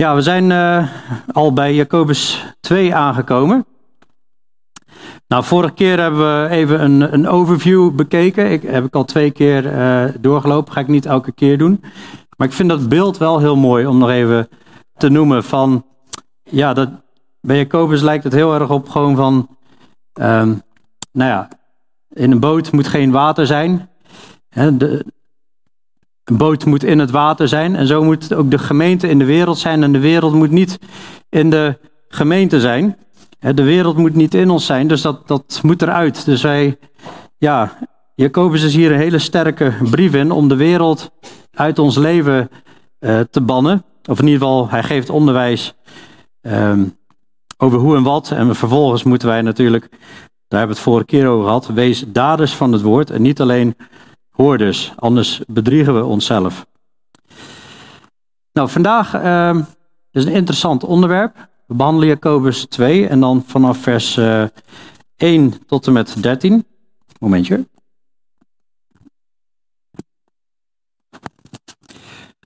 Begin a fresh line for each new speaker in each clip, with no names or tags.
Ja, we zijn uh, al bij Jacobus 2 aangekomen. Nou, vorige keer hebben we even een, een overview bekeken. Ik heb ik al twee keer uh, doorgelopen, ga ik niet elke keer doen. Maar ik vind dat beeld wel heel mooi om nog even te noemen van, ja, dat, bij Jacobus lijkt het heel erg op gewoon van, um, nou ja, in een boot moet geen water zijn. De, een boot moet in het water zijn en zo moet ook de gemeente in de wereld zijn en de wereld moet niet in de gemeente zijn. De wereld moet niet in ons zijn, dus dat, dat moet eruit. Dus wij, ja, Jacobus is hier een hele sterke brief in om de wereld uit ons leven uh, te bannen. Of in ieder geval, hij geeft onderwijs um, over hoe en wat. En vervolgens moeten wij natuurlijk, daar hebben we het vorige keer over gehad, wees daders van het woord en niet alleen hoorders. Anders bedriegen we onszelf. Nou, vandaag uh, is een interessant onderwerp. We behandelen Jacobus 2 en dan vanaf vers uh, 1 tot en met 13. Momentje.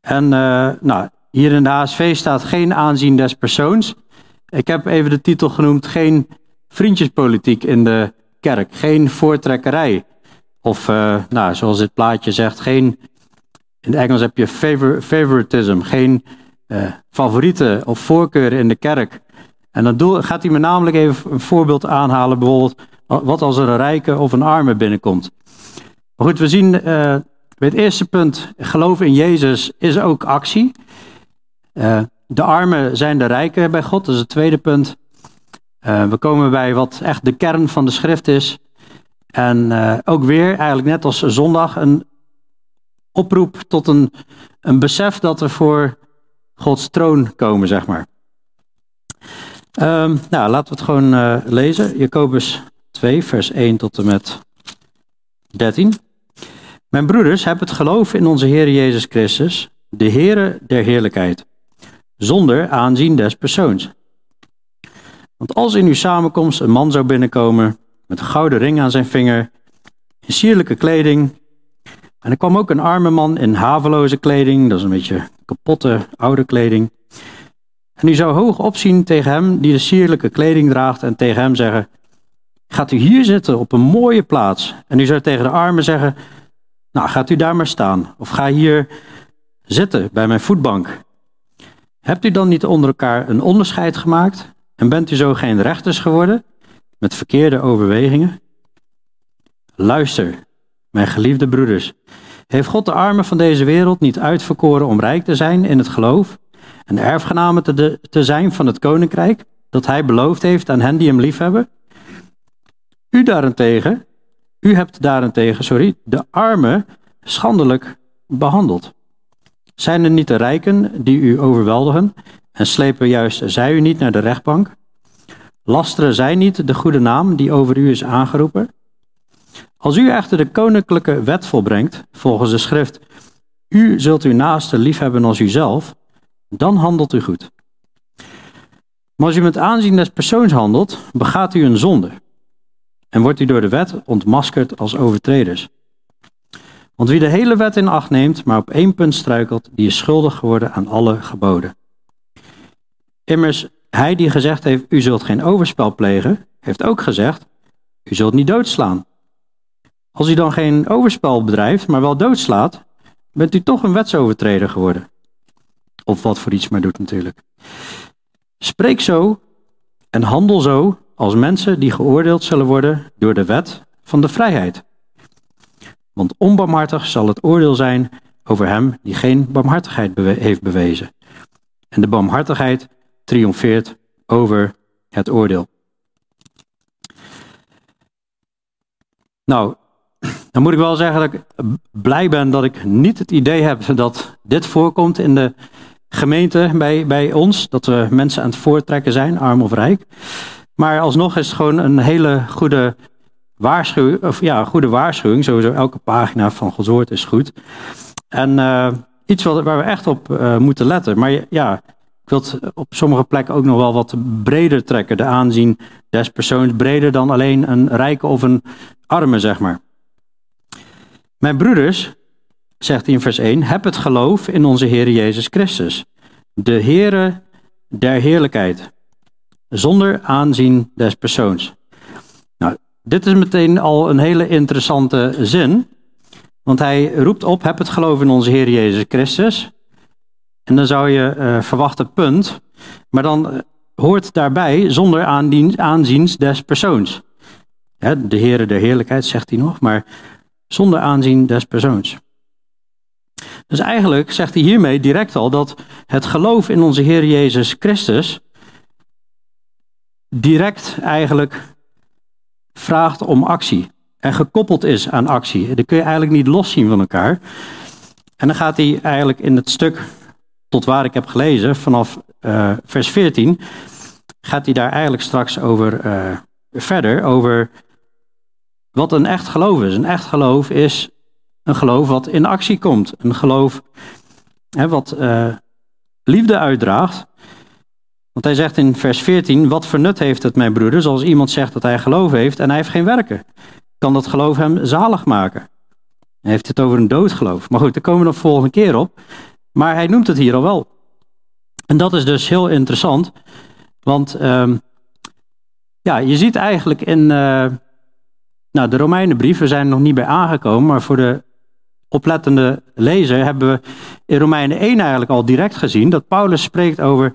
En uh, nou, hier in de HSV staat geen aanzien des persoons. Ik heb even de titel genoemd: Geen vriendjespolitiek in de kerk. Geen voortrekkerij. Of, uh, nou, zoals dit plaatje zegt, geen. In het Engels heb je favor, favoritism. Geen uh, favorieten of voorkeuren in de kerk. En dan doel, gaat hij me namelijk even een voorbeeld aanhalen. Bijvoorbeeld, wat als er een rijke of een arme binnenkomt. Goed, we zien uh, bij het eerste punt, geloof in Jezus is ook actie. De armen zijn de rijken bij God, dat is het tweede punt. We komen bij wat echt de kern van de schrift is. En uh, ook weer, eigenlijk net als zondag, een oproep tot een, een besef dat we voor Gods troon komen, zeg maar. Um, nou, laten we het gewoon uh, lezen. Jacobus 2, vers 1 tot en met 13. Mijn broeders, heb het geloof in onze Heer Jezus Christus, de Heere der heerlijkheid, zonder aanzien des persoons. Want als in uw samenkomst een man zou binnenkomen met een gouden ring aan zijn vinger, in sierlijke kleding, en er kwam ook een arme man in haveloze kleding, dat is een beetje kapotte oude kleding, en u zou hoog opzien tegen hem die de sierlijke kleding draagt en tegen hem zeggen, gaat u hier zitten op een mooie plaats. En u zou tegen de armen zeggen, nou gaat u daar maar staan. Of ga hier zitten bij mijn voetbank. Hebt u dan niet onder elkaar een onderscheid gemaakt? En bent u zo geen rechters geworden met verkeerde overwegingen? Luister, mijn geliefde broeders. Heeft God de armen van deze wereld niet uitverkoren om rijk te zijn in het geloof en erfgenamen te, de, te zijn van het koninkrijk dat hij beloofd heeft aan hen die hem liefhebben? U daarentegen, u hebt daarentegen, sorry, de armen schandelijk behandeld. Zijn er niet de rijken die u overweldigen en slepen juist zij u niet naar de rechtbank? Lasteren zij niet de goede naam die over u is aangeroepen? Als u echter de koninklijke wet volbrengt, volgens de schrift, u zult uw naaste liefhebben als uzelf, dan handelt u goed. Maar als u met aanzien des persoons handelt, begaat u een zonde en wordt u door de wet ontmaskerd als overtreders. Want wie de hele wet in acht neemt, maar op één punt struikelt, die is schuldig geworden aan alle geboden. Immers, hij die gezegd heeft, u zult geen overspel plegen, heeft ook gezegd, u zult niet doodslaan. Als u dan geen overspel bedrijft, maar wel doodslaat, bent u toch een wetsovertreder geworden. Of wat voor iets maar doet natuurlijk. Spreek zo en handel zo als mensen die geoordeeld zullen worden door de wet van de vrijheid. Want onbarmhartig zal het oordeel zijn over hem die geen barmhartigheid heeft bewezen. En de barmhartigheid triomfeert over het oordeel. Nou, dan moet ik wel zeggen dat ik blij ben dat ik niet het idee heb dat dit voorkomt in de gemeente bij, bij ons. Dat we mensen aan het voortrekken zijn, arm of rijk. Maar alsnog is het gewoon een hele goede waarschuwing. Of ja, goede waarschuwing. Sowieso elke pagina van Gods is goed. En uh, iets wat, waar we echt op uh, moeten letten. Maar ja, ik wil het op sommige plekken ook nog wel wat breder trekken. De aanzien des persoons breder dan alleen een rijke of een arme, zeg maar. Mijn broeders, zegt hij in vers 1, heb het geloof in onze Heer Jezus Christus. De Heere der heerlijkheid, zonder aanzien des persoons. Nou, dit is meteen al een hele interessante zin, want hij roept op, heb het geloof in onze Heer Jezus Christus. En dan zou je uh, verwachten, punt. Maar dan eh, hoort daarbij zonder aanzien des persoons. de Heere der Heerlijkheid zegt hij nog, maar zonder aanzien des persoons. Dus eigenlijk zegt hij hiermee direct al dat het geloof in onze Heer Jezus Christus direct eigenlijk vraagt om actie en gekoppeld is aan actie. Dat kun je eigenlijk niet loszien van elkaar. En dan gaat hij eigenlijk in het stuk tot waar ik heb gelezen, vanaf uh, vers 14, gaat hij daar eigenlijk straks over uh, verder, over wat een echt geloof is. Een echt geloof is een geloof wat in actie komt. Een geloof hè, wat uh, liefde uitdraagt. Want hij zegt in vers 14, wat voor nut heeft het mijn broeders als iemand zegt dat hij geloof heeft en hij heeft geen werken? Kan dat geloof hem zalig maken? Hij heeft het over een doodgeloof. Maar goed, daar komen we nog volgende keer op. Maar hij noemt het hier al wel. En dat is dus heel interessant. Want um, ja, je ziet eigenlijk in uh, nou, de Romeinenbrief, we zijn er nog niet bij aangekomen, maar voor de oplettende lezer hebben we in Romeinen 1 eigenlijk al direct gezien dat Paulus spreekt over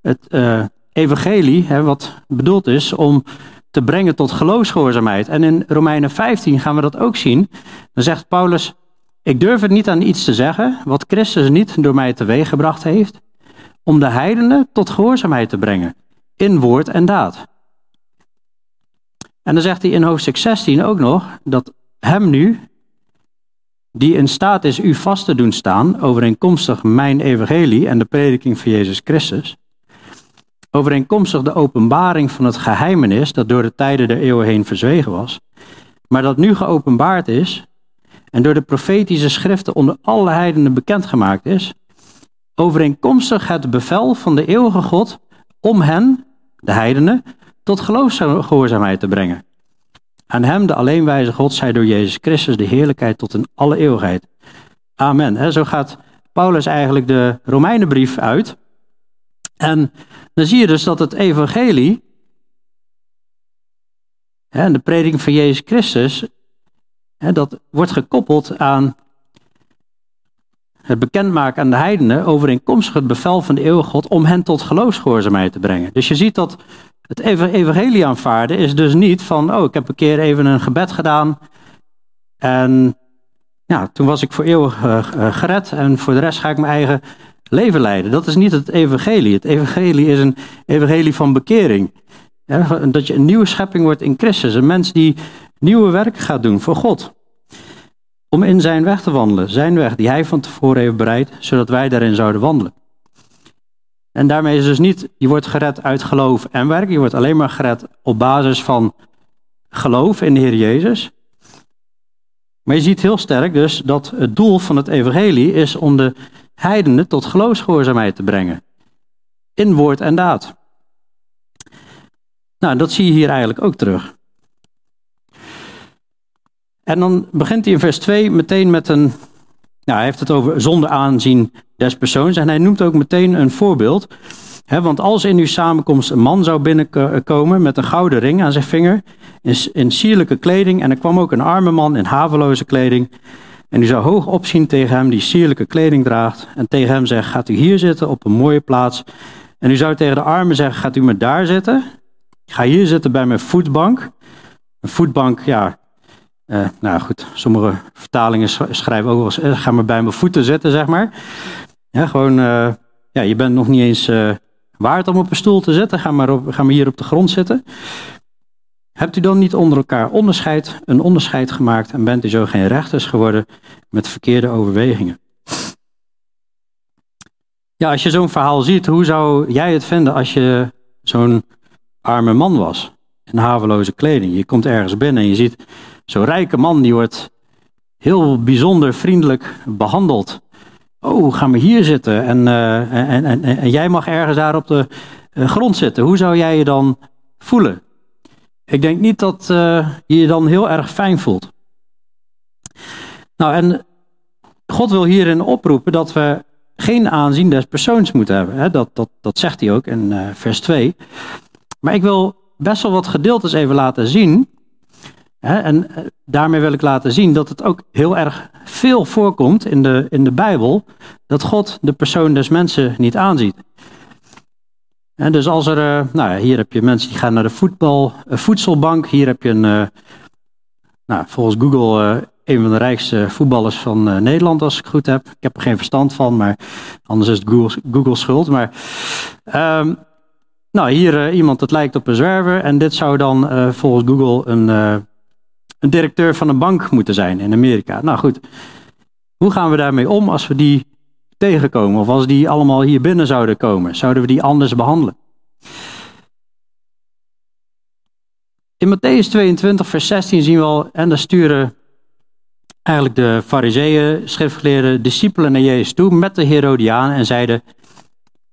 het uh, evangelie, hè, wat bedoeld is om te brengen tot geloofsgehoorzaamheid. En in Romeinen 15 gaan we dat ook zien. Dan zegt Paulus, ik durf het niet aan iets te zeggen wat Christus niet door mij teweeggebracht heeft, om de heidenen tot gehoorzaamheid te brengen, in woord en daad. En dan zegt hij in hoofdstuk 16 ook nog dat hem nu, die in staat is u vast te doen staan, overeenkomstig mijn evangelie en de prediking van Jezus Christus, overeenkomstig de openbaring van het geheimenis dat door de tijden der eeuwen heen verzwegen was, maar dat nu geopenbaard is en door de profetische schriften onder alle heidenen bekendgemaakt is, overeenkomstig het bevel van de eeuwige God om hen, de heidenen, tot geloofsgehoorzaamheid te brengen. Aan hem, de alleenwijze God, zij door Jezus Christus de heerlijkheid tot in alle eeuwigheid. Amen. zo gaat Paulus eigenlijk de Romeinenbrief uit. En dan zie je dus dat het evangelie de prediking van Jezus Christus dat wordt gekoppeld aan het bekendmaken aan de heidenen overeenkomstig het bevel van de eeuwige God om hen tot geloofsgehoorzaamheid te brengen. Dus je ziet dat het evangelie aanvaarden is dus niet van, oh, ik heb een keer even een gebed gedaan en ja, toen was ik voor eeuwig uh, gered en voor de rest ga ik mijn eigen leven leiden. Dat is niet het evangelie. Het evangelie is een evangelie van bekering. dat je een nieuwe schepping wordt in Christus. Een mens die nieuwe werk gaat doen voor God. Om in zijn weg te wandelen, zijn weg die hij van tevoren heeft bereid, zodat wij daarin zouden wandelen. En daarmee is dus niet, je wordt gered uit geloof en werk, je wordt alleen maar gered op basis van geloof in de Heer Jezus. Maar je ziet heel sterk dus dat het doel van het evangelie is om de heidenen tot geloofsgehoorzaamheid te brengen. In woord en daad. Nou, dat zie je hier eigenlijk ook terug. En dan begint hij in vers 2 meteen met een. Nou, hij heeft het over zonder aanzien des persoons. En hij noemt ook meteen een voorbeeld. want als in uw samenkomst een man zou binnenkomen met een gouden ring aan zijn vinger, in, sierlijke kleding, en er kwam ook een arme man in haveloze kleding, en u zou hoog opzien tegen hem die sierlijke kleding draagt, en tegen hem zegt, gaat u hier zitten op een mooie plaats. En u zou tegen de arme zeggen, gaat u maar daar zitten. ga hier zitten bij mijn voetbank. Een voetbank, ja, uh, nou goed, sommige vertalingen schrijven ook wel eens, uh, ga maar bij mijn voeten zetten, zeg maar. Ja, gewoon, uh, ja, je bent nog niet eens waard om op een stoel te zetten, ga maar, op, ga maar hier op de grond zitten. Hebt u dan niet onder elkaar onderscheid, een onderscheid gemaakt en bent u zo geen rechters geworden met verkeerde overwegingen? Ja, als je zo'n verhaal ziet, hoe zou jij het vinden als je zo'n arme man was? In haveloze kleding. Je komt ergens binnen en je ziet Zo'n rijke man die wordt heel bijzonder vriendelijk behandeld. Oh, ga maar hier zitten en, uh, en, en, en, jij mag ergens daar op de uh, grond zitten. Hoe zou jij je dan voelen? Ik denk niet dat uh, je je dan heel erg fijn voelt. Nou, en God wil hierin oproepen dat we geen aanzien des persoons moeten hebben. Hè? Dat, dat, dat zegt hij ook in vers 2. Maar ik wil best wel wat gedeeltes even laten zien. Hè? En uh, daarmee wil ik laten zien dat het ook heel erg veel voorkomt in de, in de Bijbel. Dat God de persoon des mensen niet aanziet. En dus als er, uh, nou hier heb je mensen die gaan naar de voetbal, voedselbank. Hier heb je een, nou, volgens Google een van de rijkste voetballers van Nederland, als ik het goed heb. Ik heb er geen verstand van, maar anders is het Google, Google schuld. Maar um, nou, hier uh, iemand, dat lijkt op een zwerver. En dit zou dan uh, volgens Google een, een directeur van een bank moeten zijn in Amerika. Nou goed, hoe gaan we daarmee om als we die tegenkomen? Of als die allemaal hier binnen zouden komen? Zouden we die anders behandelen? In Matthäus 22, vers 16 zien we al, en daar sturen eigenlijk de fariseeën, schriftgeleerde discipelen naar Jezus toe met de Herodianen en zeiden,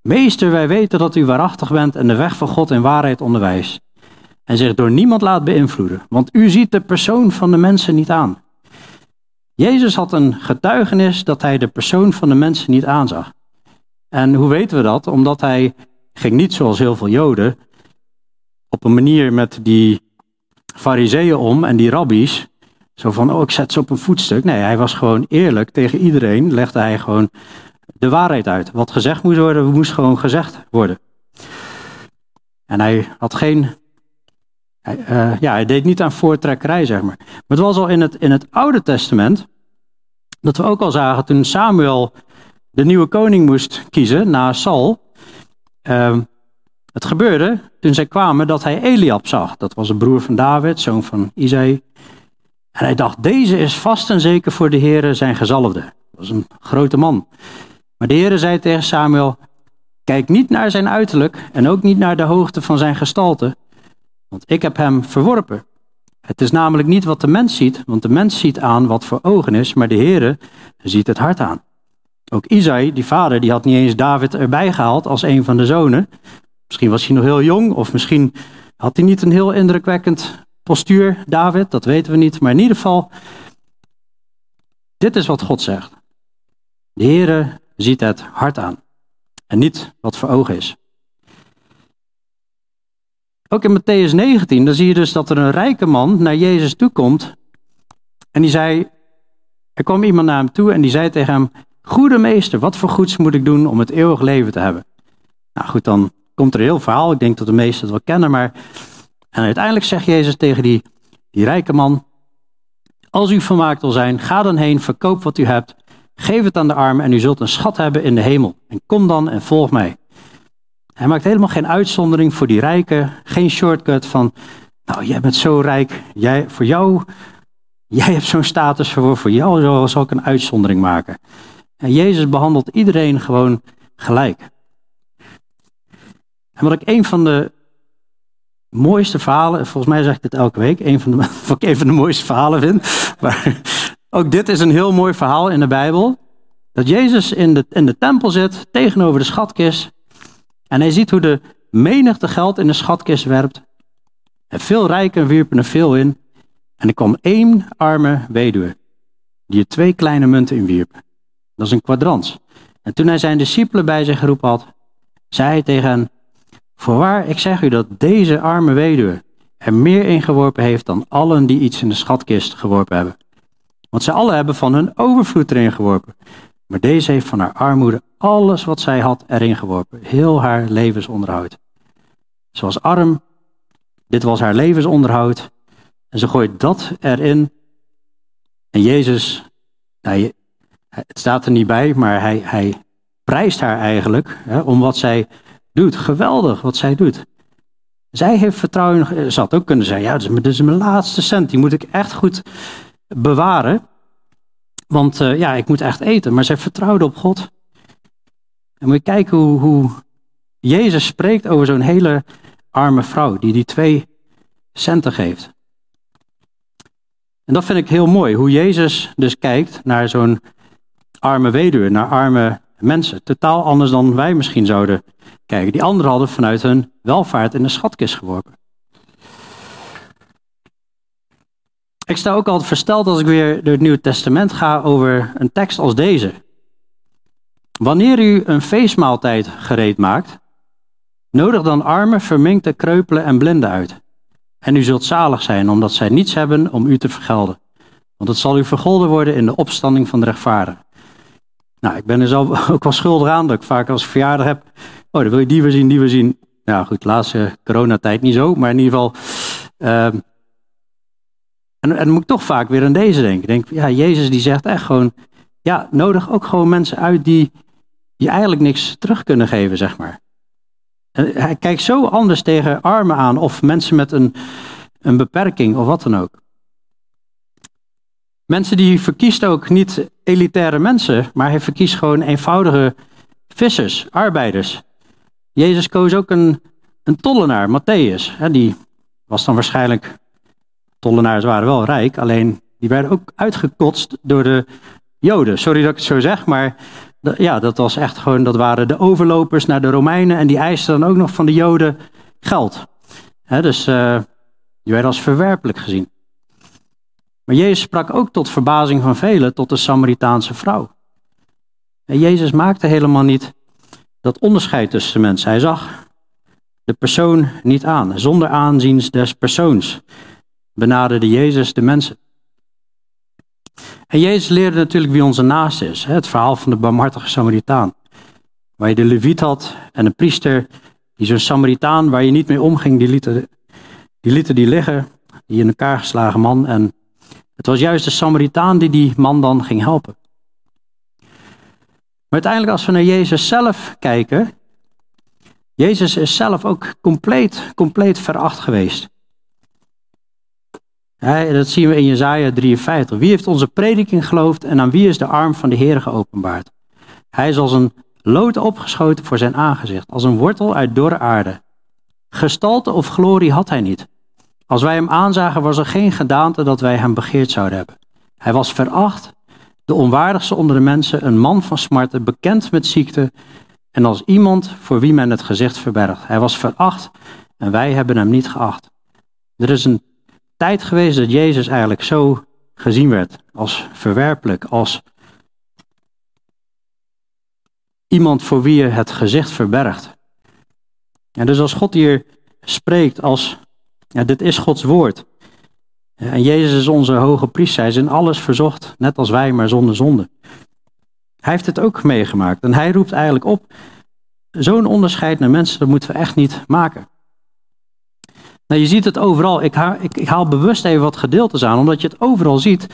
Meester, wij weten dat u waarachtig bent en de weg van God in waarheid onderwijst. En zich door niemand laat beïnvloeden, want u ziet de persoon van de mensen niet aan. Jezus had een getuigenis dat hij de persoon van de mensen niet aanzag. En hoe weten we dat? Omdat hij ging niet zoals heel veel Joden op een manier met die fariseeën om en die rabbies zo van, oh, ik zet ze op een voetstuk. Nee, hij was gewoon eerlijk tegen iedereen. Legde hij gewoon de waarheid uit. Wat gezegd moest worden, moest gewoon gezegd worden. En hij had geen. Uh, ja, hij deed niet aan voortrekkerij, zeg maar. Maar het was al in het, in het Oude Testament. Dat we ook al zagen toen Samuel de nieuwe koning moest kiezen na Saul. Uh, het gebeurde toen zij kwamen dat hij Eliab zag. Dat was een broer van David, zoon van Isaï. En hij dacht, deze is vast en zeker voor de Heere zijn gezalfde. Dat was een grote man. Maar de Heere zei tegen Samuel, kijk niet naar zijn uiterlijk en ook niet naar de hoogte van zijn gestalte, want ik heb hem verworpen. Het is namelijk niet wat de mens ziet, want de mens ziet aan wat voor ogen is, maar de Heere ziet het hart aan. Ook Isaï, die vader, die had niet eens David erbij gehaald als een van de zonen. Misschien was hij nog heel jong, of misschien had hij niet een heel indrukwekkend postuur, David, dat weten we niet. Maar in ieder geval, dit is wat God zegt. De Heere ziet het hart aan en niet wat voor ogen is. Ook in Matthäus 19, dan zie je dus dat er een rijke man naar Jezus toe komt. En die zei, er kwam iemand naar hem toe en die zei tegen hem, Goede meester, wat voor goeds moet ik doen om het eeuwig leven te hebben? Nou goed, dan komt er een heel verhaal. Ik denk dat de meesten het wel kennen, maar en uiteindelijk zegt Jezus tegen die, die rijke man, als u vermaakt wil zijn, ga dan heen, verkoop wat u hebt, geef het aan de armen en u zult een schat hebben in de hemel. En kom dan en volg mij. Hij maakt helemaal geen uitzondering voor die rijken, geen shortcut van, nou jij bent zo rijk, jij, voor jou, jij hebt zo'n status, voor, voor jou zal ik een uitzondering maken. En Jezus behandelt iedereen gewoon gelijk. En wat ik een van de mooiste verhalen, volgens mij zeg ik dit elke week, een van de, wat ik een van de mooiste verhalen vind. Maar ook dit is een heel mooi verhaal in de Bijbel. Dat Jezus in de, in de tempel zit, tegenover de schatkist. En hij ziet hoe de menigte geld in de schatkist werpt. En veel rijken wierpen er veel in. En er kwam één arme weduwe, die er twee kleine munten in wierp. Dat is een kwadrans. En toen hij zijn discipelen bij zich geroepen had, zei hij tegen hen, Voorwaar, ik zeg u dat deze arme weduwe er meer ingeworpen heeft dan allen die iets in de schatkist geworpen hebben. Want zij alle hebben van hun overvloed erin geworpen. Maar deze heeft van haar armoede alles wat zij had erin geworpen. Heel haar levensonderhoud. Ze was arm, dit was haar levensonderhoud. En ze gooit dat erin. En Jezus, het staat er niet bij, maar hij, hij prijst haar eigenlijk hè, om wat zij doet. Geweldig wat zij doet. Zij heeft vertrouwen. Ze had ook kunnen zeggen: Ja, dit is mijn laatste cent. Die moet ik echt goed bewaren. Want uh, ja, ik moet echt eten. Maar zij vertrouwde op God. En moet je kijken hoe, hoe Jezus spreekt over zo'n hele arme vrouw. Die die twee centen geeft. En dat vind ik heel mooi. Hoe Jezus dus kijkt naar zo'n arme weduwe. Naar arme mensen. Totaal anders dan wij misschien zouden kijken. Die anderen hadden vanuit hun welvaart in de schatkist geworpen. Ik sta ook altijd versteld als ik weer door het Nieuwe Testament ga over een tekst als deze. Wanneer u een feestmaaltijd gereed maakt, nodig dan armen, verminkte, kreupelen en blinden uit. En u zult zalig zijn, omdat zij niets hebben om u te vergelden. Want het zal u vergolden worden in de opstanding van de rechtvaardigen. Nou, ik ben er zelf ook wel schuldig aan dat ik vaak als verjaardag heb. Oh, dan wil je die weer zien, die weer zien. Nou goed, laatste coronatijd niet zo, maar in ieder geval. Uh, en, en moet ik toch vaak weer aan deze denken. Denk, ja, Jezus die zegt echt gewoon. Ja, nodig ook gewoon mensen uit die je eigenlijk niks terug kunnen geven, zeg maar. Hij kijkt zo anders tegen armen aan of mensen met een, een beperking of wat dan ook. Mensen die verkiest ook niet elitaire mensen, maar hij verkiest gewoon eenvoudige vissers, arbeiders. Jezus koos ook een, een tollenaar, Matthäus. Die was dan waarschijnlijk, tollenaars waren wel rijk, alleen die werden ook uitgekotst door de Joden. Sorry dat ik het zo zeg, maar ja, dat was echt gewoon, dat waren de overlopers naar de Romeinen en die eisten dan ook nog van de Joden geld. dus uh, die werden als verwerpelijk gezien. Maar Jezus sprak ook tot verbazing van velen, tot de Samaritaanse vrouw. En Jezus maakte helemaal niet dat onderscheid tussen mensen. Hij zag de persoon niet aan. Zonder aanzien des persoons benaderde Jezus de mensen. En Jezus leerde natuurlijk wie onze naast is. Het verhaal van de barmhartige Samaritaan. Waar je de leviet had en een priester, die zo'n Samaritaan waar je niet mee omging, die lieten die, lieten die liggen, die in elkaar geslagen man. En het was juist de Samaritaan die die man dan ging helpen. Maar uiteindelijk als we naar Jezus zelf kijken, Jezus is zelf ook compleet, compleet veracht geweest. Dat zien we in Jezaja 53. Wie heeft onze prediking geloofd en aan wie is de arm van de Heer geopenbaard? Hij is als een lood opgeschoten voor zijn aangezicht, als een wortel uit dorre aarde. Gestalte of glorie had hij niet. Als wij hem aanzagen, was er geen gedaante dat wij hem begeerd zouden hebben. Hij was veracht, de onwaardigste onder de mensen, een man van smarten, bekend met ziekte en als iemand voor wie men het gezicht verbergt. Hij was veracht en wij hebben hem niet geacht. Er is een tijd geweest dat Jezus eigenlijk zo gezien werd, als verwerpelijk, als iemand voor wie je het gezicht verbergt. En dus als God hier spreekt als ja, dit is Gods woord. En Jezus is onze hoge priester. Hij is in alles verzocht, net als wij, maar zonder zonde. Hij heeft het ook meegemaakt. En hij roept eigenlijk op, zo'n onderscheid naar mensen, moeten we echt niet maken. Nou, je ziet het overal. Ik haal, ik, ik haal bewust even wat gedeeltes aan, omdat je het overal ziet.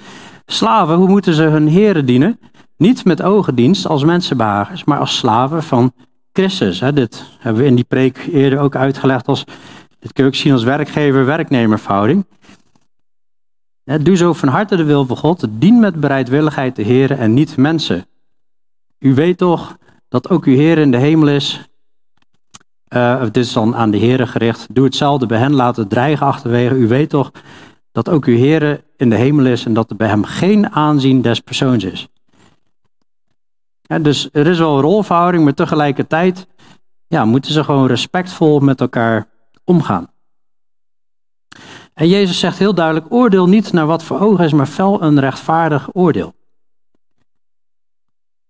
Slaven, hoe moeten ze hun heren dienen? Niet met ogendienst als mensenbehagers, maar als slaven van Christus. Dit hebben we in die preek eerder ook uitgelegd als dit kun je ook zien als werkgever-werknemerverhouding. Doe zo van harte de wil van God. Dien met bereidwilligheid de Heer en niet mensen. U weet toch dat ook uw Heer in de hemel is. Uh, dit is dan aan de Heer gericht. Doe hetzelfde bij hen, laat het dreigen achterwege. U weet toch dat ook uw Heer in de hemel is en dat er bij hem geen aanzien des persoons is. dus er is wel een rolverhouding, maar tegelijkertijd ja, moeten ze gewoon respectvol met elkaar omgaan. En Jezus zegt heel duidelijk: oordeel niet naar wat voor ogen is, maar fel een rechtvaardig oordeel.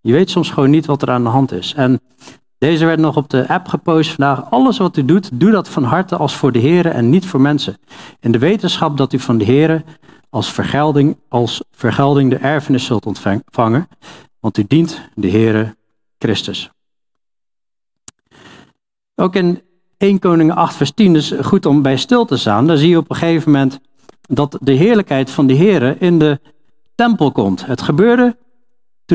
Je weet soms gewoon niet wat er aan de hand is. En deze werd nog op de app gepost vandaag. Alles wat u doet, doe dat van harte als voor de Heer en niet voor mensen. In de wetenschap dat u van de Heer als vergelding, als vergelding de erfenis zult ontvangen, want u dient de Heere Christus. Ook in 1 Koningen 8 vers 10 is goed om bij stil te staan. Daar zie je op een gegeven moment dat de heerlijkheid van de Heer in de tempel komt. Het gebeurde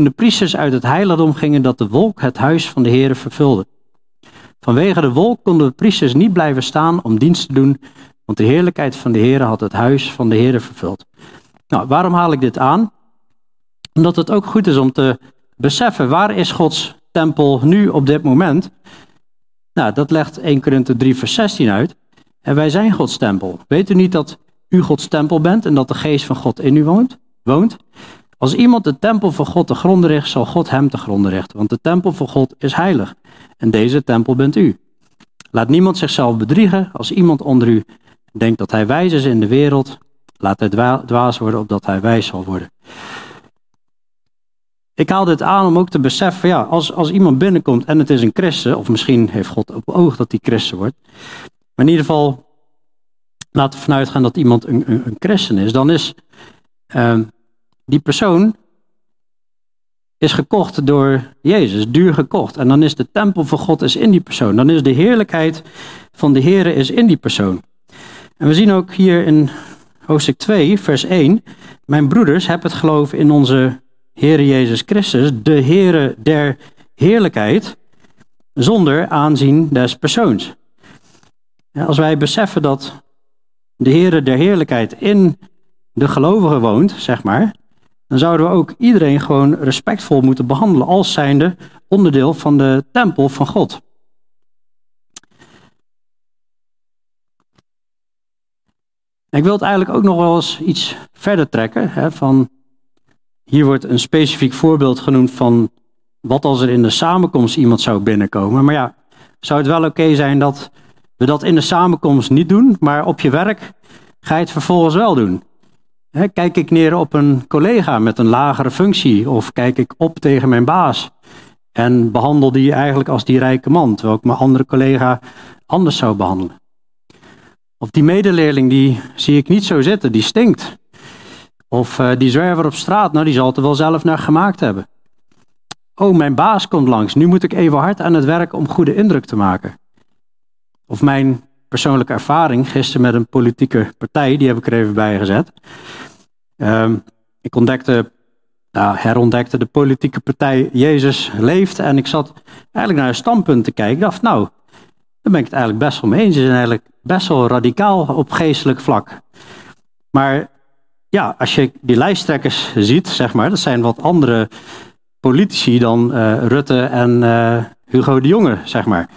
de priesters uit het heiligdom gingen dat de wolk het huis van de Heer vervulde. Vanwege de wolk konden de priesters niet blijven staan om dienst te doen, want de heerlijkheid van de Heer had het huis van de Heer vervuld. Nou, waarom haal ik dit aan? Omdat het ook goed is om te beseffen waar is Gods tempel nu op dit moment? Nou, dat legt 1 Korinthe 3 vers 16 uit. En wij zijn Gods tempel. Weet u niet dat u Gods tempel bent en dat de geest van God in u woont? woont? Als iemand de tempel van God te gronden richt, zal God hem te gronden richten. Want de tempel van God is heilig. En deze tempel bent u. Laat niemand zichzelf bedriegen. Als iemand onder u denkt dat hij wijs is in de wereld, laat hij dwaas worden opdat hij wijs zal worden. ik haal dit aan om ook te beseffen, ja, als, als iemand binnenkomt en het is een christen, of misschien heeft God op oog dat hij christen wordt, maar in ieder geval laten we vanuit gaan dat iemand een, een, christen is, dan is uh, die persoon is gekocht door Jezus, duur gekocht. En dan is de tempel van God is in die persoon. Dan is de heerlijkheid van de Here is in die persoon. En we zien ook hier in hoofdstuk 2, vers 1, mijn broeders, heb het geloof in onze Heere Jezus Christus, de Heere der heerlijkheid, zonder aanzien des persoons. Als wij beseffen dat de Heere der heerlijkheid in de gelovige woont, zeg maar, dan zouden we ook iedereen gewoon respectvol moeten behandelen als zijnde onderdeel van de tempel van God. Ik wil het eigenlijk ook nog wel eens iets verder trekken. Hè, van, hier wordt een specifiek voorbeeld genoemd van wat als er in de samenkomst iemand zou binnenkomen. Maar ja, zou het wel oké zijn dat we dat in de samenkomst niet doen, maar op je werk ga je het vervolgens wel doen? Kijk ik neer op een collega met een lagere functie of kijk ik op tegen mijn baas en behandel die eigenlijk als die rijke man, terwijl ik mijn andere collega anders zou behandelen? Of die medeleerling, die zie ik niet zo zitten, die stinkt. Of uh, die zwerver op straat, nou die zal het er wel zelf naar gemaakt hebben. Oh, mijn baas komt langs, nu moet ik even hard aan het werk om goede indruk te maken. Of mijn persoonlijke ervaring gisteren met een politieke partij, die heb ik er even bij gezet. Um, ik ontdekte, nou, herontdekte de politieke partij Jezus leeft en ik zat eigenlijk naar een standpunt te kijken. Ik dacht, nou, daar ben ik het eigenlijk best wel mee eens. Ze zijn eigenlijk best wel radicaal op geestelijk vlak. Maar ja, als je die lijsttrekkers ziet, zeg maar, dat zijn wat andere politici dan uh, Rutte en uh, Hugo de Jonge, zeg maar.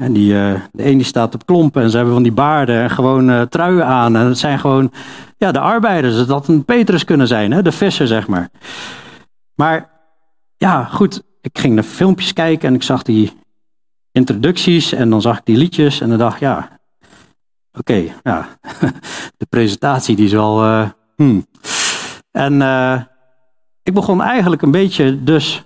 En die, uh, de ene staat op klompen en ze hebben van die baarden en gewoon uh, truien aan. En het zijn gewoon ja, de arbeiders. Dat een Petrus kunnen zijn, hè? de visser, zeg maar. Maar ja, goed, ik ging naar filmpjes kijken en ik zag die introducties en dan zag ik die liedjes en dan dacht ja, oké, ja, de presentatie die is wel... Uh, hmm. En ik begon eigenlijk een beetje dus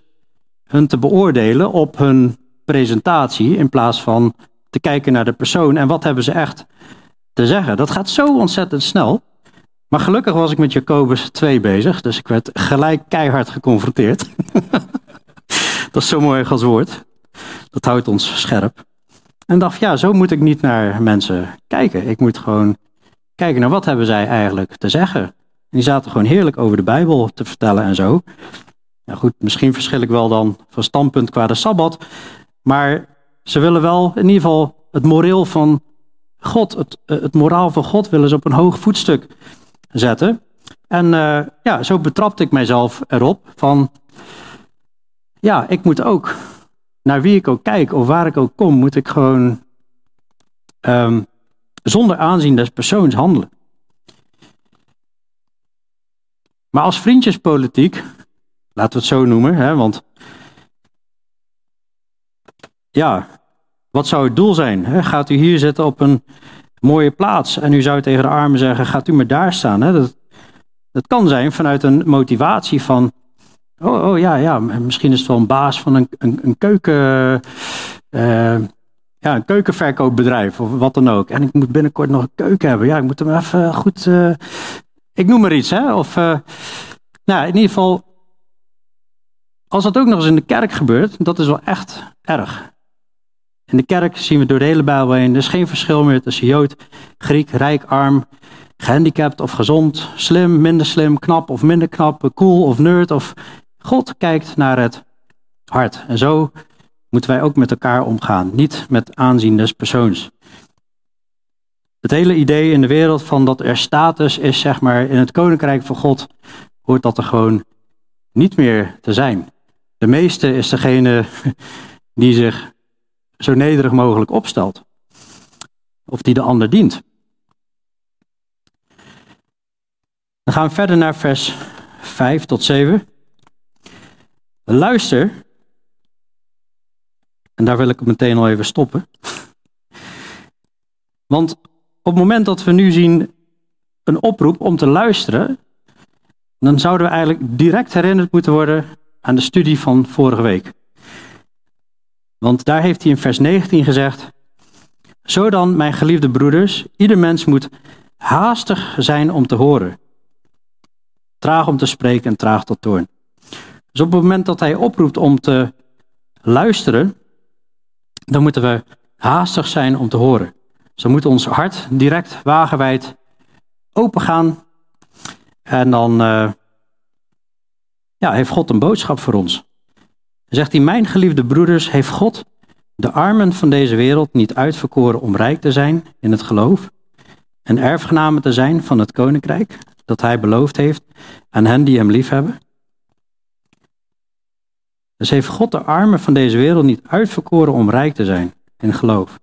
hun te beoordelen op hun presentatie in plaats van te kijken naar de persoon en wat hebben ze echt te zeggen. Dat gaat zo ontzettend snel. Maar gelukkig was ik met Jacobus 2 bezig, dus ik werd gelijk keihard geconfronteerd. dat is zo mooi als woord. Dat houdt ons scherp. En dacht, ja, zo moet ik niet naar mensen kijken. Ik moet gewoon kijken naar wat hebben zij eigenlijk te zeggen. En die zaten gewoon heerlijk over de Bijbel te vertellen en zo. Ja, goed, misschien verschil ik wel dan van standpunt qua de Sabbat. Maar ze willen wel in ieder geval het moreel van God, het, eh, het moraal van God willen ze op een hoog voetstuk zetten. En uh, ja, zo betrapte ik mijzelf erop van, ja, ik moet ook, naar wie ik ook kijk of waar ik ook kom, moet ik gewoon um, zonder aanzien des persoons handelen. Maar als vriendjespolitiek, laten we het zo noemen, hè, want ja, wat zou het doel zijn? Gaat u hier zitten op een mooie plaats en u zou tegen de armen zeggen, gaat u maar daar staan? Dat, dat kan zijn vanuit een motivatie van, oh, oh ja, ja, misschien is het wel een baas van een, een, een keuken... Uh, ja, een keukenverkoopbedrijf of wat dan ook. En ik moet binnenkort nog een keuken hebben. Ja, ik moet hem even goed. Uh, ik noem maar iets, hè? Of, uh, nou, in ieder geval. Als dat ook nog eens in de kerk gebeurt, dat is wel echt erg. In de kerk zien we door de hele Bijbel heen, er is geen verschil meer tussen Jood, Griek, rijk, arm, gehandicapt of gezond, slim, minder slim, knap of minder knap, cool of nerd. Of God kijkt naar het hart. En zo moeten wij ook met elkaar omgaan, niet met aanzien des persoons. Het hele idee in de wereld van dat er status is, zeg maar, in het koninkrijk van God, hoort dat er gewoon niet meer te zijn. De meeste is degene die zich zo nederig mogelijk opstelt. Of die de ander dient. Dan gaan we verder naar vers 5 tot 7. Luister. En daar wil ik meteen al even stoppen. Want op het moment dat we nu zien een oproep om te luisteren, dan zouden we eigenlijk direct herinnerd moeten worden aan de studie van vorige week. Want daar heeft hij in vers 19 gezegd: Zo dan, mijn geliefde broeders, ieder mens moet haastig zijn om te horen, traag om te spreken en traag tot toorn. Dus op het moment dat hij oproept om te luisteren, dan moeten we haastig zijn om te horen. Zo moet ons hart direct wagenwijd open gaan. En dan uh, ja, heeft God een boodschap voor ons. Zegt hij, mijn geliefde broeders, heeft God de armen van deze wereld niet uitverkoren om rijk te zijn in het geloof en erfgenamen te zijn van het koninkrijk dat hij beloofd heeft aan hen die hem liefhebben? Dus heeft God de armen van deze wereld niet uitverkoren om rijk te zijn in geloof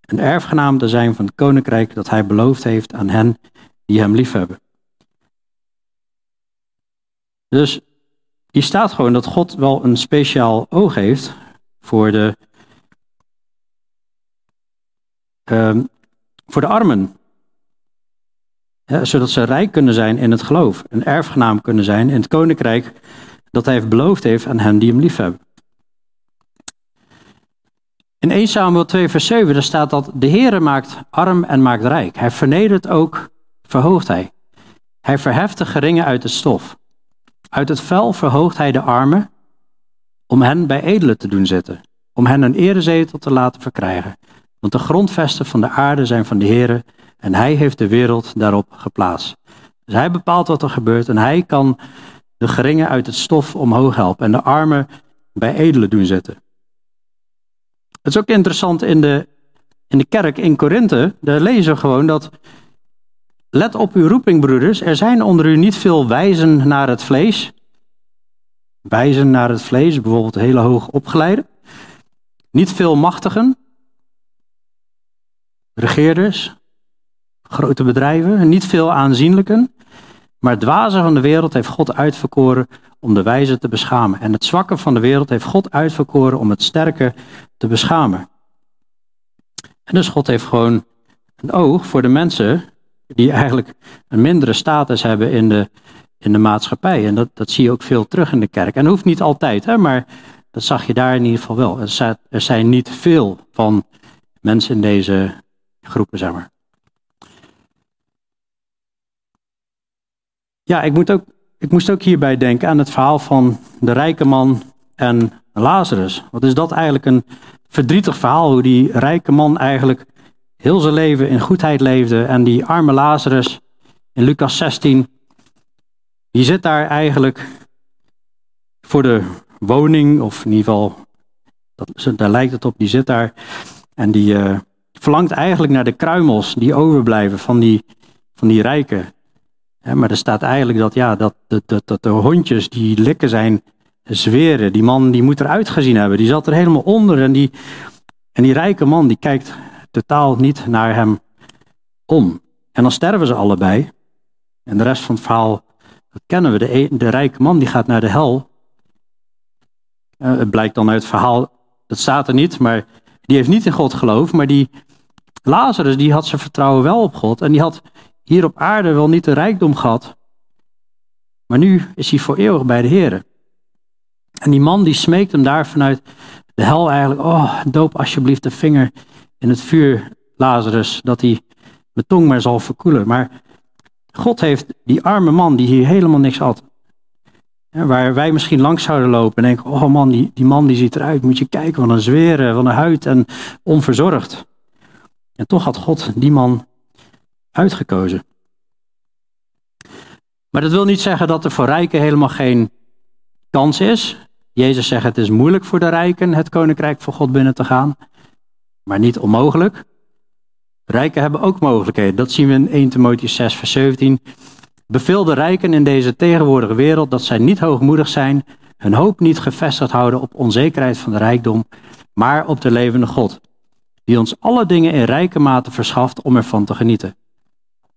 en erfgenaam te zijn van het koninkrijk dat hij beloofd heeft aan hen die hem liefhebben. Dus hier staat gewoon dat God wel een speciaal oog heeft voor de, uh, voor de armen. zodat ze rijk kunnen zijn in het geloof, een erfgenaam kunnen zijn in het koninkrijk dat hij heeft beloofd heeft aan hen die hem liefhebben. In 1 Samuel 2 vers 7 daar staat dat de Heere maakt arm en maakt rijk. Hij vernedert ook, verhoogt hij. Hij verheft de geringen uit het stof. Uit het vel verhoogt hij de armen om hen bij edelen te doen zitten. Om hen een erezetel te laten verkrijgen. Want de grondvesten van de aarde zijn van de Heere en hij heeft de wereld daarop geplaatst. Dus hij bepaalt wat er gebeurt en hij kan de geringen uit het stof omhoog helpen en de armen bij edelen doen zitten. Het is ook interessant in de, in de kerk in Korinthe, daar lezen we gewoon dat, let op uw roeping broeders, er zijn onder u niet veel wijzen naar het vlees. Wijzen naar het vlees, bijvoorbeeld hele hoog opgeleide. Niet veel machtigen, regeerders, grote bedrijven, niet veel aanzienlijken. Maar het dwaze van de wereld heeft God uitverkoren om de wijze te beschamen. En het zwakke van de wereld heeft God uitverkoren om het sterke te beschamen. En dus God heeft gewoon een oog voor de mensen die eigenlijk een mindere status hebben in de, in de maatschappij. En dat, dat zie je ook veel terug in de kerk. En hoeft niet altijd, hè, maar dat zag je daar in ieder geval wel. Er zijn, er zijn niet veel van mensen in deze groepen, zeg maar. Ja, ik, moet ook, ik moest ook hierbij denken aan het verhaal van de rijke man en Lazarus. Wat is dat eigenlijk een verdrietig verhaal, hoe die rijke man eigenlijk heel zijn leven in goedheid leefde en die arme Lazarus in Lucas 16, die zit daar eigenlijk voor de woning, of in ieder geval, dat, daar lijkt het op, die zit daar en die uh, verlangt eigenlijk naar de kruimels die overblijven van die, van die rijken maar er staat eigenlijk dat, ja, dat, dat, dat, dat de hondjes die likken zijn zweren. Die man die moet eruit gezien hebben. Die zat er helemaal onder. En die, en die rijke man die kijkt totaal niet naar hem om. En dan sterven ze allebei. En de rest van het verhaal, dat kennen we. De, de rijke man die gaat naar de hel. Uh, het blijkt dan uit het verhaal, dat staat er niet, maar die heeft niet in God geloof. Maar die Lazarus, die had zijn vertrouwen wel op God. En die had hier op aarde wel niet de rijkdom gehad, maar nu is hij voor eeuwig bij de Heer. En die man die smeekt hem daar vanuit de hel eigenlijk, oh, doop alsjeblieft de vinger in het vuur, Lazarus, dat hij mijn tong maar zal verkoelen. Maar God heeft die arme man die hier helemaal niks had, waar wij misschien langs zouden lopen en denken, oh man, die, man die ziet eruit, moet je kijken, van een zweren, van een huid en onverzorgd. En toch had God die man uitgekozen. Maar dat wil niet zeggen dat er voor rijken helemaal geen kans is. Jezus zegt het is moeilijk voor de rijken het koninkrijk van God binnen te gaan, maar niet onmogelijk. Rijken hebben ook mogelijkheden. Dat zien we in 1 Timotheüs 6 vers 17. Beveel de rijken in deze tegenwoordige wereld dat zij niet hoogmoedig zijn, hun hoop niet gevestigd houden op onzekerheid van de rijkdom, maar op de levende God, die ons alle dingen in rijke mate verschaft om ervan te genieten.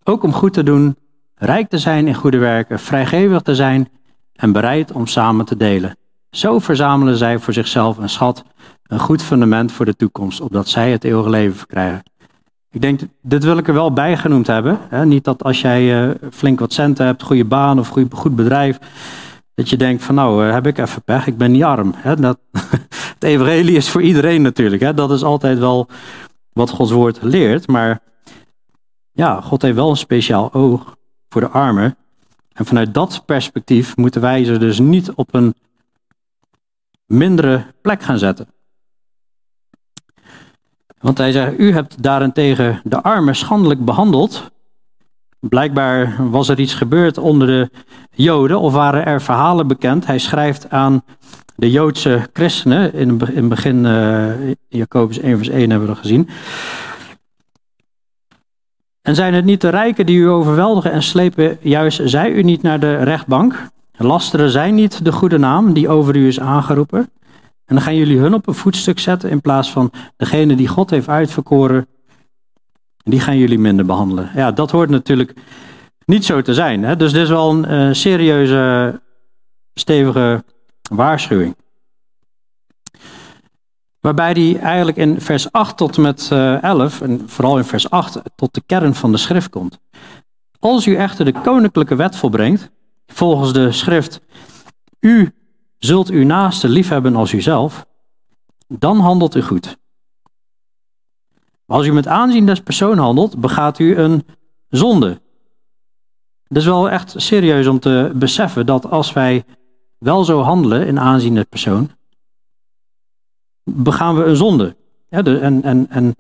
Ook om goed te doen, rijk te zijn in goede werken, vrijgevig te zijn en bereid om samen te delen. Zo verzamelen zij voor zichzelf een schat, een goed fundament voor de toekomst, opdat zij het eeuwige leven verkrijgen. Ik denk, dit wil ik er wel bij genoemd hebben. Hè? Niet dat als jij uh, flink wat centen hebt, goede baan of goed, bedrijf, Dat je denkt van nou, heb ik even pech, ik ben niet arm. Dat, het evangelie is voor iedereen natuurlijk. Dat is altijd wel wat Gods woord leert. Maar ja, God heeft wel een speciaal oog voor de armen. En vanuit dat perspectief moeten wij ze dus niet op een mindere plek gaan zetten. Want hij zegt, u hebt daarentegen de armen schandelijk behandeld. Blijkbaar was er iets gebeurd onder de Joden of waren er verhalen bekend. Hij schrijft aan de Joodse christenen, in het begin, uh, Jacobus 1 vers 1 hebben we dat gezien. En zijn het niet de rijken die u overweldigen en slepen juist zij u niet naar de rechtbank? Lasteren zij niet de goede naam die over u is aangeroepen? En dan gaan jullie hun op een voetstuk zetten in plaats van degene die God heeft uitverkoren, die gaan jullie minder behandelen. Ja, dat hoort natuurlijk niet zo te zijn. Hè? Dus dit is wel een uh, serieuze, stevige waarschuwing. Waarbij hij eigenlijk in vers 8 tot en met 11, eh, en vooral in vers 8, tot de kern van de schrift komt. Als u echter de koninklijke wet volbrengt, volgens de schrift, u zult uw naaste liefhebben als uzelf, dan handelt u goed. Maar als u met aanzien des persoon handelt, begaat u een zonde. Het is wel echt serieus om te beseffen dat als wij wel zo handelen in aanzien des persoon, begaan we een zonde. En, en, en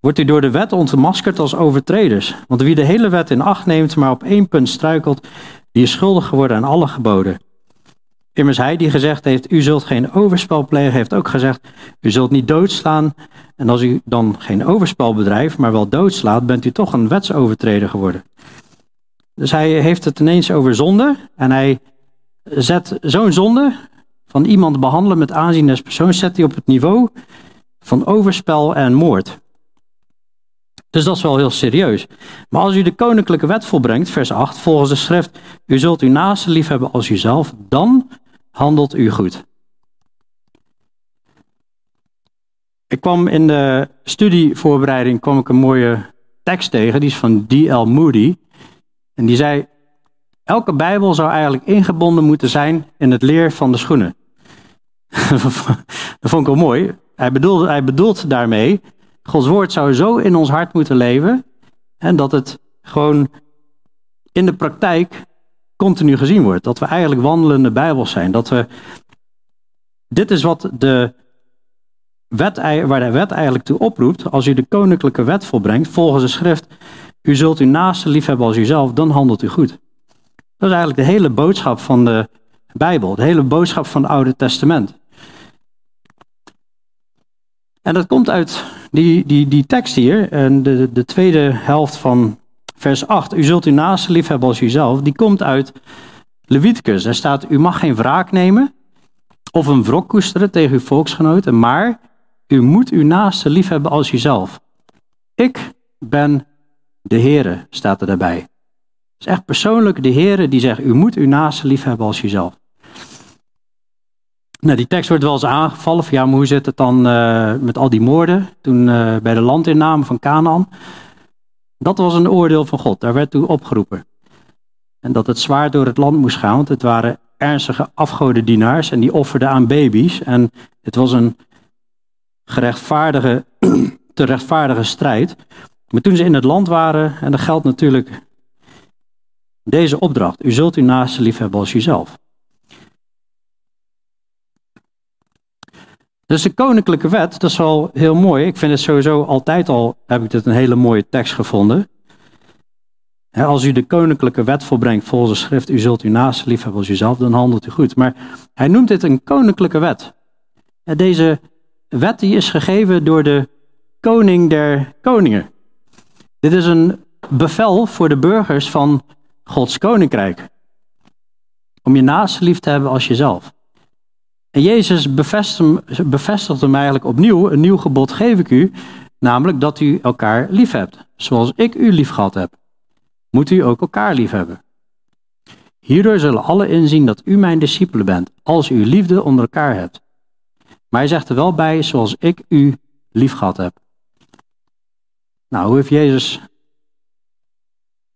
wordt u door de wet ontmaskerd als overtreders. Want wie de hele wet in acht neemt, maar op één punt struikelt, die is schuldig geworden aan alle geboden. Immers hij die gezegd heeft, u zult geen overspel plegen, heeft ook gezegd, u zult niet doodslaan. En als u dan geen overspel bedrijft, maar wel doodslaat, bent u toch een wetsovertreder geworden. Dus hij heeft het ineens over zonde en hij zet zo'n zonde van iemand behandelen met aanzien als persoon, zet hij op het niveau van overspel en moord. Dus dat is wel heel serieus. Maar als u de koninklijke wet volbrengt, vers 8, volgens de schrift, u zult uw naaste lief hebben als uzelf, dan handelt u goed. Ik kwam in de studievoorbereiding kwam ik een mooie tekst tegen, die is van D.L. Moody. En die zei, elke Bijbel zou eigenlijk ingebonden moeten zijn in het leer van de schoenen. dat vond ik wel mooi. Hij bedoelt, hij bedoelt daarmee, Gods woord zou zo in ons hart moeten leven, en dat het gewoon in de praktijk continu gezien wordt. Dat we eigenlijk wandelende Bijbels zijn. Dat we, dit is wat de wet, waar de wet eigenlijk toe oproept. Als u de koninklijke wet volbrengt, volgens de schrift, u zult uw naaste liefhebben als uzelf, dan handelt u goed. Dat is eigenlijk de hele boodschap van de Bijbel, de hele boodschap van het Oude Testament. En dat komt uit die, die, die tekst hier, en de, de tweede helft van vers 8. U zult uw naaste liefhebben als uzelf. Die komt uit Leviticus. Daar staat, u mag geen wraak nemen of een wrok koesteren tegen uw volksgenoten, maar u moet uw naaste liefhebben als uzelf. Ik ben de Heere, staat er daarbij. Het is echt persoonlijk de Heere die zegt, u moet uw naaste liefhebben als uzelf. Nou, die tekst wordt wel eens aangevallen. Ja, maar hoe zit het dan uh, met al die moorden toen uh, bij de landinname van Canaan? Dat was een oordeel van God. Daar werd toe opgeroepen. En dat het zwaar door het land moest gaan, want het waren ernstige afgodendienaars en die offerden aan baby's. En het was een gerechtvaardige, te rechtvaardige strijd. Maar toen ze in het land waren, en dat geldt natuurlijk deze opdracht: U zult uw naaste liefhebben als jezelf. Dus de koninklijke wet, dat is wel heel mooi. Ik vind het sowieso altijd al, heb ik dit een hele mooie tekst gevonden. Als u de koninklijke wet volbrengt volgens de schrift, u zult uw naaste liefhebben als uzelf, dan handelt u goed. Maar hij noemt dit een koninklijke wet. Deze wet die is gegeven door de koning der koningen. Dit is een bevel voor de burgers van Gods koninkrijk. Om je naaste lief te hebben als jezelf. En Jezus bevestigt, bevestigt hem eigenlijk opnieuw, een nieuw gebod geef ik u, namelijk dat u elkaar lief hebt. Zoals ik u lief gehad heb, moet u ook elkaar lief hebben. Hierdoor zullen alle inzien dat u mijn discipelen bent, als u liefde onder elkaar hebt. Maar hij zegt er wel bij, zoals ik u lief gehad heb. Nou, hoe heeft Jezus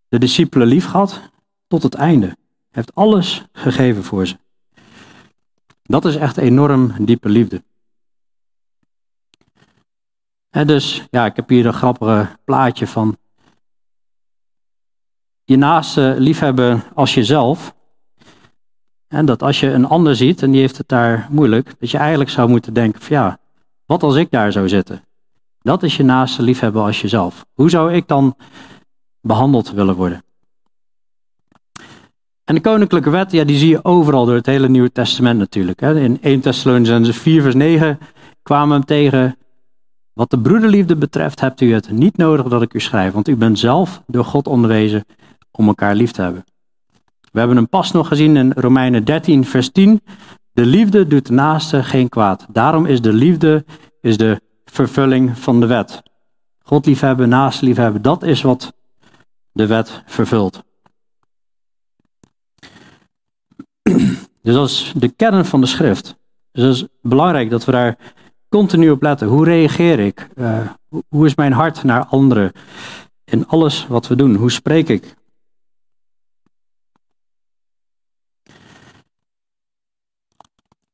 de discipelen lief gehad? Tot het einde. Hij heeft alles gegeven voor ze. Dat is echt enorm diepe liefde. En dus, ja, ik heb hier een grappige plaatje van je naaste liefhebben als jezelf. En dat als je een ander ziet en die heeft het daar moeilijk, dat je eigenlijk zou moeten denken van ja, wat als ik daar zou zitten? Dat is je naaste liefhebben als jezelf. Hoe zou ik dan behandeld willen worden? En de koninklijke wet, ja, die zie je overal door het hele Nieuwe Testament natuurlijk. Hè. In 1 Thessalonians 4 vers 9 kwamen we hem tegen. Wat de broederliefde betreft hebt u het niet nodig dat ik u schrijf, want u bent zelf door God onderwezen om elkaar lief te hebben. We hebben hem pas nog gezien in Romeinen 13 vers 10. De liefde doet de naaste geen kwaad. Daarom is de liefde is de vervulling van de wet. God liefhebben, naast liefhebben, dat is wat de wet vervult. Dus dat is de kern van de schrift. Dus het is belangrijk dat we daar continu op letten. Hoe reageer ik? Uh, hoe is mijn hart naar anderen? In alles wat we doen. Hoe spreek ik?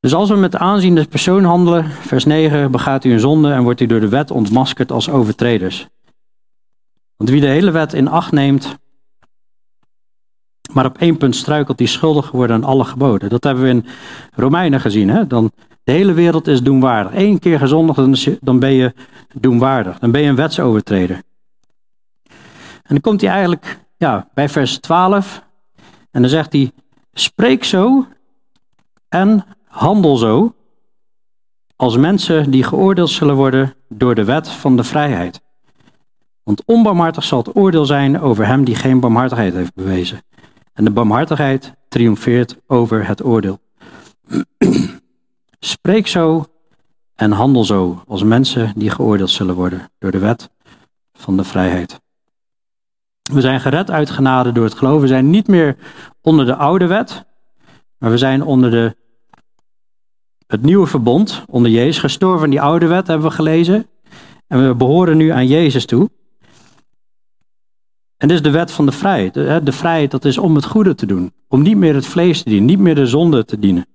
Dus als we met de aanziende persoon handelen, vers 9, begaat u een zonde en wordt u door de wet ontmaskerd als overtreders. Want wie de hele wet in acht neemt, maar op één punt struikelt, die schuldig geworden aan alle geboden. Dat hebben we in Romeinen gezien. Hè? Dan, de hele wereld is doenwaardig. Eén keer gezondigd, dan ben je doenwaardig. Dan ben je een wetsovertreder. En dan komt hij eigenlijk ja, bij vers 12. En dan zegt hij, spreek zo en handel zo als mensen die geoordeeld zullen worden door de wet van de vrijheid. Want onbarmhartig zal het oordeel zijn over hem die geen barmhartigheid heeft bewezen. En de barmhartigheid triomfeert over het oordeel. Spreek zo en handel zo als mensen die geoordeeld zullen worden door de wet van de vrijheid. We zijn gered uit genade door het geloven. We zijn niet meer onder de oude wet, maar we zijn onder de, het nieuwe verbond, onder Jezus. Gestorven die oude wet hebben we gelezen. En we behoren nu aan Jezus toe. En dit is de wet van de vrijheid. De vrijheid dat is om het goede te doen. Om niet meer het vlees te dienen, niet meer de zonde te dienen.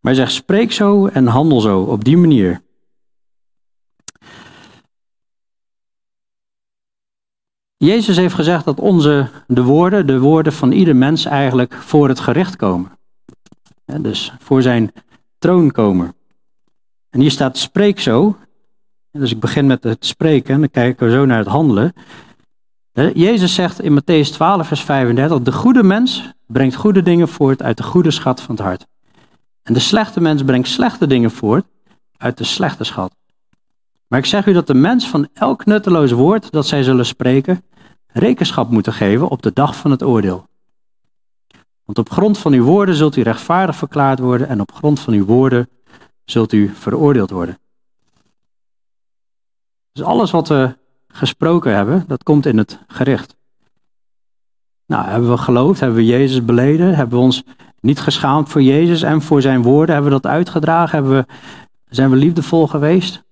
Maar hij zegt, spreek zo en handel zo, op die manier. Jezus heeft gezegd dat onze, de woorden, de woorden van ieder mens eigenlijk voor het gericht komen. dus voor zijn troon komen. En hier staat spreek zo, dus ik begin met het spreken en dan kijken we zo naar het handelen. Jezus zegt in Matthäus 12, vers 35, de goede mens brengt goede dingen voort uit de goede schat van het hart. En de slechte mens brengt slechte dingen voort uit de slechte schat. Maar ik zeg u dat de mens van elk nutteloos woord dat zij zullen spreken, rekenschap moeten geven op de dag van het oordeel. Want op grond van uw woorden zult u rechtvaardig verklaard worden en op grond van uw woorden zult u veroordeeld worden. Dus alles wat we gesproken hebben, dat komt in het gericht. Nou, hebben we geloofd, hebben we Jezus beleden, hebben we ons niet geschaamd voor Jezus en voor zijn woorden, hebben we dat uitgedragen, hebben we, zijn we liefdevol geweest?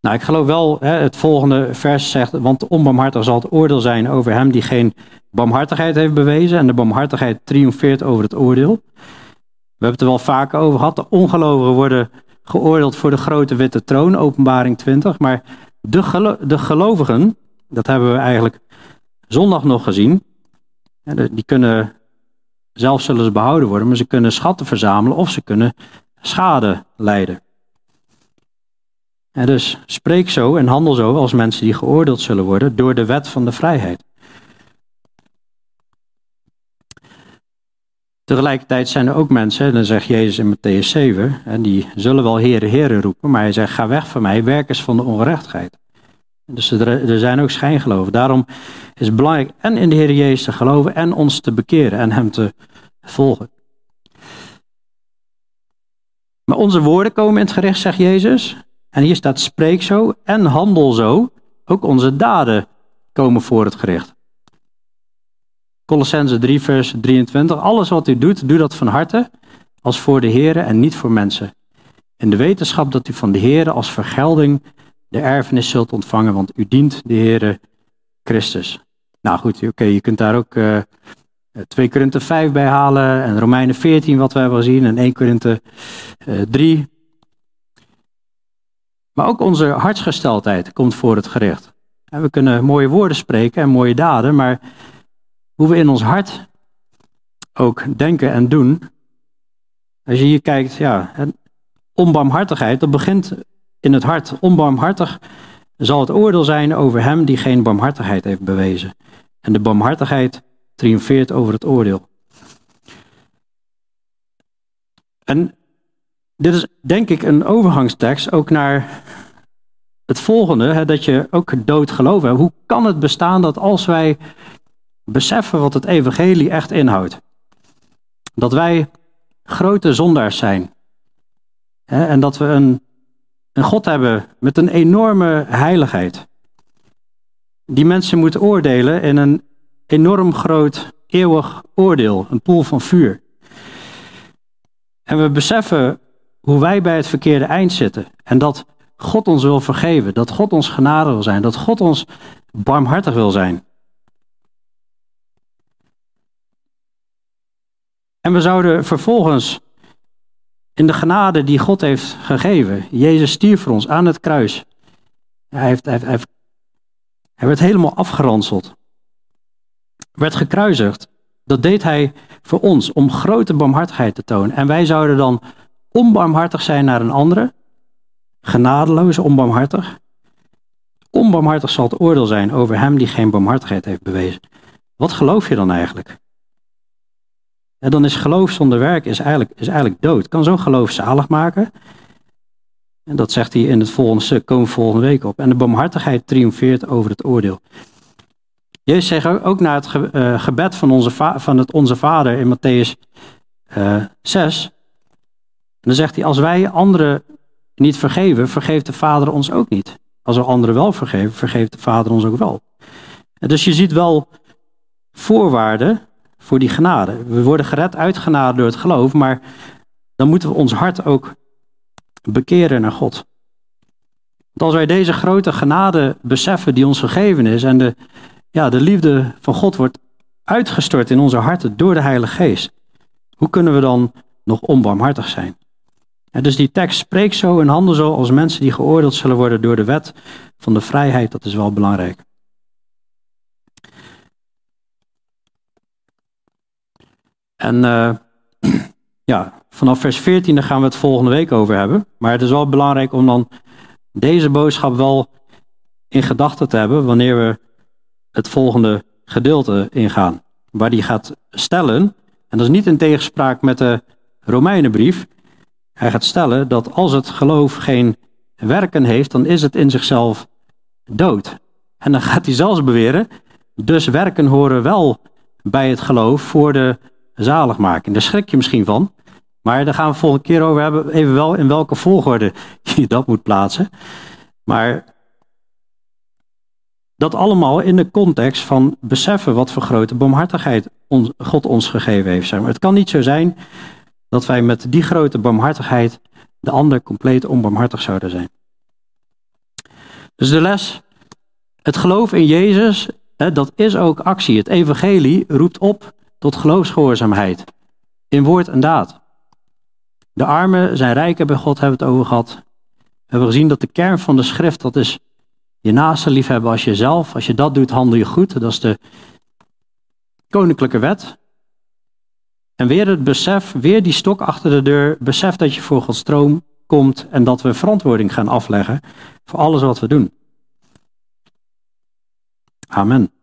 Nou, ik geloof wel, hè, het volgende vers zegt, want onbarmhartig zal het oordeel zijn over hem die geen barmhartigheid heeft bewezen en de barmhartigheid triomfeert over het oordeel. We hebben het er wel vaker over gehad, de ongelovigen worden geoordeeld voor de grote witte troon, openbaring 20. Maar de, de gelovigen, dat hebben we eigenlijk zondag nog gezien, die kunnen, zelf zullen ze behouden worden, maar ze kunnen schatten verzamelen of ze kunnen schade lijden. En dus spreek zo en handel zo als mensen die geoordeeld zullen worden door de wet van de vrijheid. Tegelijkertijd zijn er ook mensen, dan zegt Jezus in Matthäus 7, en die zullen wel heren, heren roepen, maar hij zegt, ga weg van mij, werkers van de ongerechtigheid. Dus er, er zijn ook schijngeloven. Daarom is het belangrijk en in de Heer Jezus te geloven en ons te bekeren en hem te volgen. Maar onze woorden komen in het gericht, zegt Jezus. En hier staat spreek zo en handel zo. Ook onze daden komen voor het gericht. Colossense 3, vers 23. Alles wat u doet, doe dat van harte, als voor de Heer en niet voor mensen. In de wetenschap dat u van de Heer als vergelding de erfenis zult ontvangen, want u dient de Heere Christus. Nou goed, oké, je kunt daar ook uh, 2 Korinthe 5 bij halen en Romeinen 14 wat we hebben gezien en 1 Korinthe 3. Maar ook onze hartsgesteldheid komt voor het gericht. We kunnen mooie woorden spreken en mooie daden, maar hoe we in ons hart ook denken en doen. Als je hier kijkt, ja, onbarmhartigheid, dat begint in het hart. Onbarmhartig zal het oordeel zijn over hem die geen barmhartigheid heeft bewezen. En de barmhartigheid triomfeert over het oordeel. En dit is denk ik een overgangstekst ook naar het volgende, hè, dat je ook dood geloof hebt. Hoe kan het bestaan dat als wij beseffen wat het evangelie echt inhoudt, dat wij grote zondaars zijn en dat we een, een God hebben met een enorme heiligheid, die mensen moet oordelen in een enorm groot eeuwig oordeel, een poel van vuur. En we beseffen hoe wij bij het verkeerde eind zitten en dat God ons wil vergeven, dat God ons genade wil zijn, dat God ons barmhartig wil zijn. En we zouden vervolgens in de genade die God heeft gegeven, Jezus stierf voor ons aan het kruis. Hij, heeft, werd helemaal afgeranseld, werd gekruisigd. Dat deed hij voor ons om grote barmhartigheid te tonen. En wij zouden dan onbarmhartig zijn naar een andere, genadeloos, onbarmhartig. Onbarmhartig zal het oordeel zijn over hem die geen barmhartigheid heeft bewezen. Wat geloof je dan eigenlijk? En dan is geloof zonder werk is eigenlijk, is eigenlijk dood. Kan zo'n geloof zalig maken. En dat zegt hij in het volgende stuk, komen volgende week op. En de barmhartigheid triomfeert over het oordeel. Jezus zegt ook naar het eh, gebed van, onze van het Onze Vader in Matthäus uh, eh, 6. En dan zegt hij, als wij anderen niet vergeven, vergeeft de Vader ons ook niet. Als we anderen wel vergeven, vergeeft de Vader ons ook wel. En dus je ziet wel voorwaarden voor die genade. We worden gered uit genade door het geloof, maar dan moeten we ons hart ook bekeren naar God. Want als wij deze grote genade beseffen die ons gegeven is en de, ja, de liefde van God wordt uitgestort in onze harten door de Heilige Geest, hoe kunnen we dan nog onbarmhartig zijn? En dus die tekst spreekt zo en handelt zo als mensen die geoordeeld zullen worden door de wet van de vrijheid, dat is wel belangrijk. En uh, ja, vanaf vers 14 daar gaan we het volgende week over hebben. Maar het is wel belangrijk om dan deze boodschap wel in gedachten te hebben wanneer we het volgende gedeelte ingaan. Waar die gaat stellen, en dat is niet in tegenspraak met de Romeinenbrief. Hij gaat stellen dat als het geloof geen werken heeft, dan is het in zichzelf dood. En dan gaat hij zelfs beweren, dus werken horen wel bij het geloof voor de zaligmaking. Daar schrik je misschien van. Maar daar gaan we volgende keer over hebben, even wel in welke volgorde je dat moet plaatsen. Maar dat allemaal in de context van beseffen wat voor grote barmhartigheid God ons gegeven heeft. Zeg maar. Het kan niet zo zijn dat wij met die grote barmhartigheid de ander compleet onbarmhartig zouden zijn. Dus de les, het geloof in Jezus, dat is ook actie. Het evangelie roept op tot geloofsgehoorzaamheid in woord en daad. De armen zijn rijker bij God, hebben we het over gehad. We hebben gezien dat de kern van de schrift, dat is je naaste liefhebben als jezelf. Als je dat doet, handel je goed. Dat is de koninklijke wet. En weer het besef, weer die stok achter de deur, besef dat je voor Gods stroom komt en dat we verantwoording gaan afleggen voor alles wat we doen. Amen.